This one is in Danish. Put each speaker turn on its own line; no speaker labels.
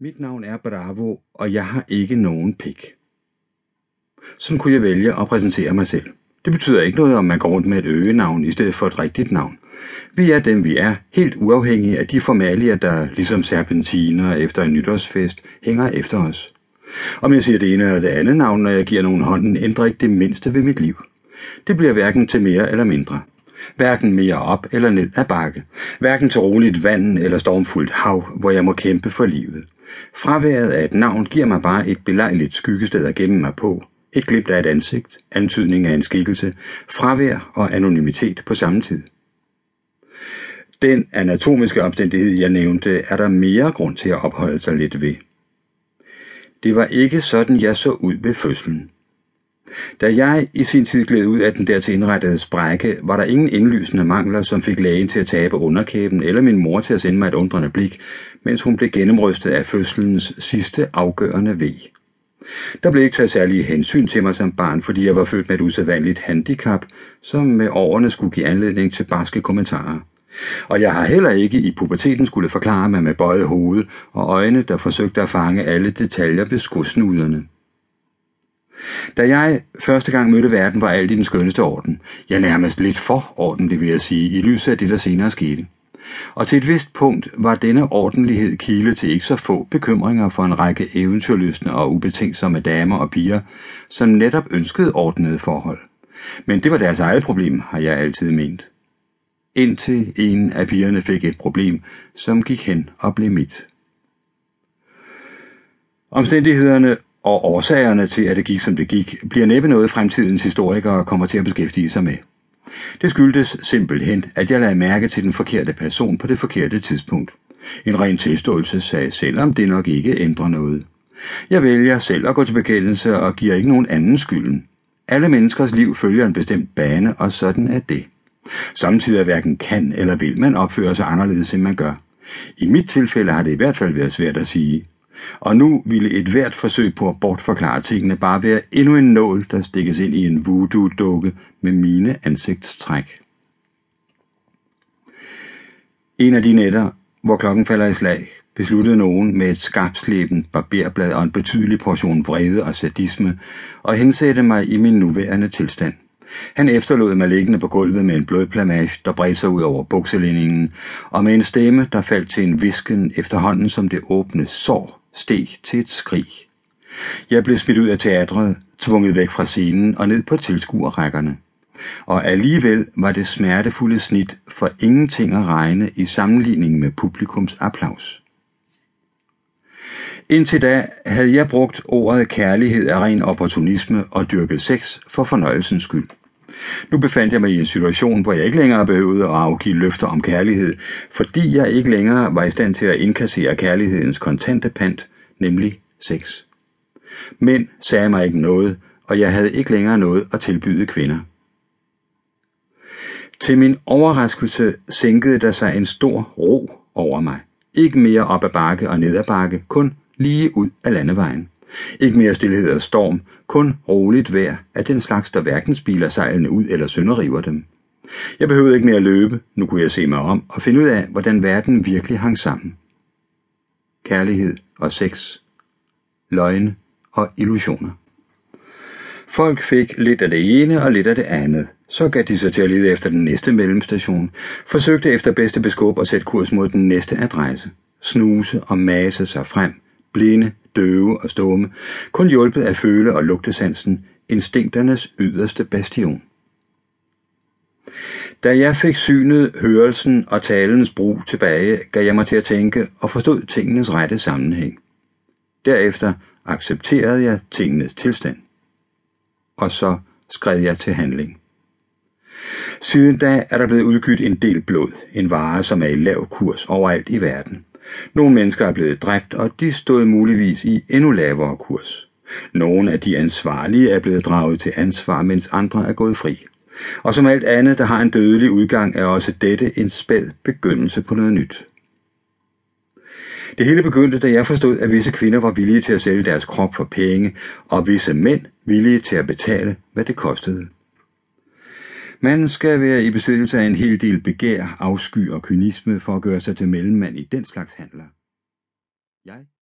Mit navn er Bravo, og jeg har ikke nogen pik. Sådan kunne jeg vælge at præsentere mig selv. Det betyder ikke noget, om man går rundt med et øgenavn i stedet for et rigtigt navn. Vi er dem, vi er, helt uafhængige af de formalier, der ligesom serpentiner efter en nytårsfest hænger efter os. Om jeg siger det ene eller det andet navn, når jeg giver nogen hånden, ændrer ikke det mindste ved mit liv. Det bliver hverken til mere eller mindre. Hverken mere op eller ned ad bakke. Hverken til roligt vand eller stormfuldt hav, hvor jeg må kæmpe for livet. Fraværet af et navn giver mig bare et belejligt skyggested at gemme mig på. Et glimt af et ansigt, antydning af en skikkelse, fravær og anonymitet på samme tid. Den anatomiske omstændighed, jeg nævnte, er der mere grund til at opholde sig lidt ved. Det var ikke sådan, jeg så ud ved fødslen. Da jeg i sin tid gled ud af den dertil indrettede sprække, var der ingen indlysende mangler, som fik lægen til at tabe underkæben, eller min mor til at sende mig et undrende blik, mens hun blev gennemrystet af fødselens sidste afgørende ved. Der blev ikke taget særlige hensyn til mig som barn, fordi jeg var født med et usædvanligt handicap, som med årene skulle give anledning til barske kommentarer. Og jeg har heller ikke i puberteten skulle forklare mig med bøjet hoved og øjne, der forsøgte at fange alle detaljer ved skosnuderne. Da jeg første gang mødte verden, var alt i den skønneste orden. Jeg nærmest lidt for ordentlig, vil jeg sige, i lyset af det, der senere skete. Og til et vist punkt var denne ordentlighed kilde til ikke så få bekymringer for en række eventyrlystne og ubetænksomme damer og piger, som netop ønskede ordnede forhold. Men det var deres eget problem, har jeg altid ment. Indtil en af pigerne fik et problem, som gik hen og blev mit. Omstændighederne og årsagerne til, at det gik som det gik, bliver næppe noget fremtidens historikere kommer til at beskæftige sig med. Det skyldtes simpelthen, at jeg lagde mærke til den forkerte person på det forkerte tidspunkt. En ren tilståelse sagde, selvom det nok ikke ændrer noget. Jeg vælger selv at gå til bekendelse og giver ikke nogen anden skylden. Alle menneskers liv følger en bestemt bane, og sådan er det. Samtidig hverken kan eller vil man opføre sig anderledes, end man gør. I mit tilfælde har det i hvert fald været svært at sige, og nu ville et hvert forsøg på at bortforklare tingene bare være endnu en nål, der stikkes ind i en voodoo-dukke med mine ansigtstræk. En af de nætter, hvor klokken falder i slag, besluttede nogen med et skarpsleben barberblad og en betydelig portion vrede og sadisme og hensætte mig i min nuværende tilstand. Han efterlod mig liggende på gulvet med en blodplamage, der bredte sig ud over bukselinningen, og med en stemme, der faldt til en visken efterhånden som det åbne sår steg til et skrig. Jeg blev smidt ud af teatret, tvunget væk fra scenen og ned på tilskuerrækkerne. Og alligevel var det smertefulde snit for ingenting at regne i sammenligning med publikums applaus. Indtil da havde jeg brugt ordet kærlighed af ren opportunisme og dyrket sex for fornøjelsens skyld. Nu befandt jeg mig i en situation, hvor jeg ikke længere behøvede at afgive løfter om kærlighed, fordi jeg ikke længere var i stand til at indkassere kærlighedens kontante pant, nemlig sex. Mænd sagde mig ikke noget, og jeg havde ikke længere noget at tilbyde kvinder. Til min overraskelse sænkede der sig en stor ro over mig. Ikke mere op ad bakke og ned ad bakke, kun lige ud af landevejen. Ikke mere stillhed og storm, kun roligt vejr af den slags, der hverken spiler sejlene ud eller sønderriver dem. Jeg behøvede ikke mere at løbe, nu kunne jeg se mig om og finde ud af, hvordan verden virkelig hang sammen. Kærlighed og sex, løgne og illusioner. Folk fik lidt af det ene og lidt af det andet. Så gav de sig til at lede efter den næste mellemstation, forsøgte efter bedste beskub at sætte kurs mod den næste adresse, snuse og mase sig frem, blinde, døve og stumme, kun hjulpet af føle- og lugtesansen, instinkternes yderste bastion. Da jeg fik synet, hørelsen og talens brug tilbage, gav jeg mig til at tænke og forstod tingenes rette sammenhæng. Derefter accepterede jeg tingenes tilstand. Og så skred jeg til handling. Siden da er der blevet udgivet en del blod, en vare, som er i lav kurs overalt i verden. Nogle mennesker er blevet dræbt, og de stod muligvis i endnu lavere kurs. Nogle af de ansvarlige er blevet draget til ansvar, mens andre er gået fri. Og som alt andet, der har en dødelig udgang, er også dette en spæd begyndelse på noget nyt. Det hele begyndte, da jeg forstod, at visse kvinder var villige til at sælge deres krop for penge, og visse mænd villige til at betale, hvad det kostede. Man skal være i besiddelse af en hel del begær, afsky og kynisme for at gøre sig til mellemmand i den slags handler. Jeg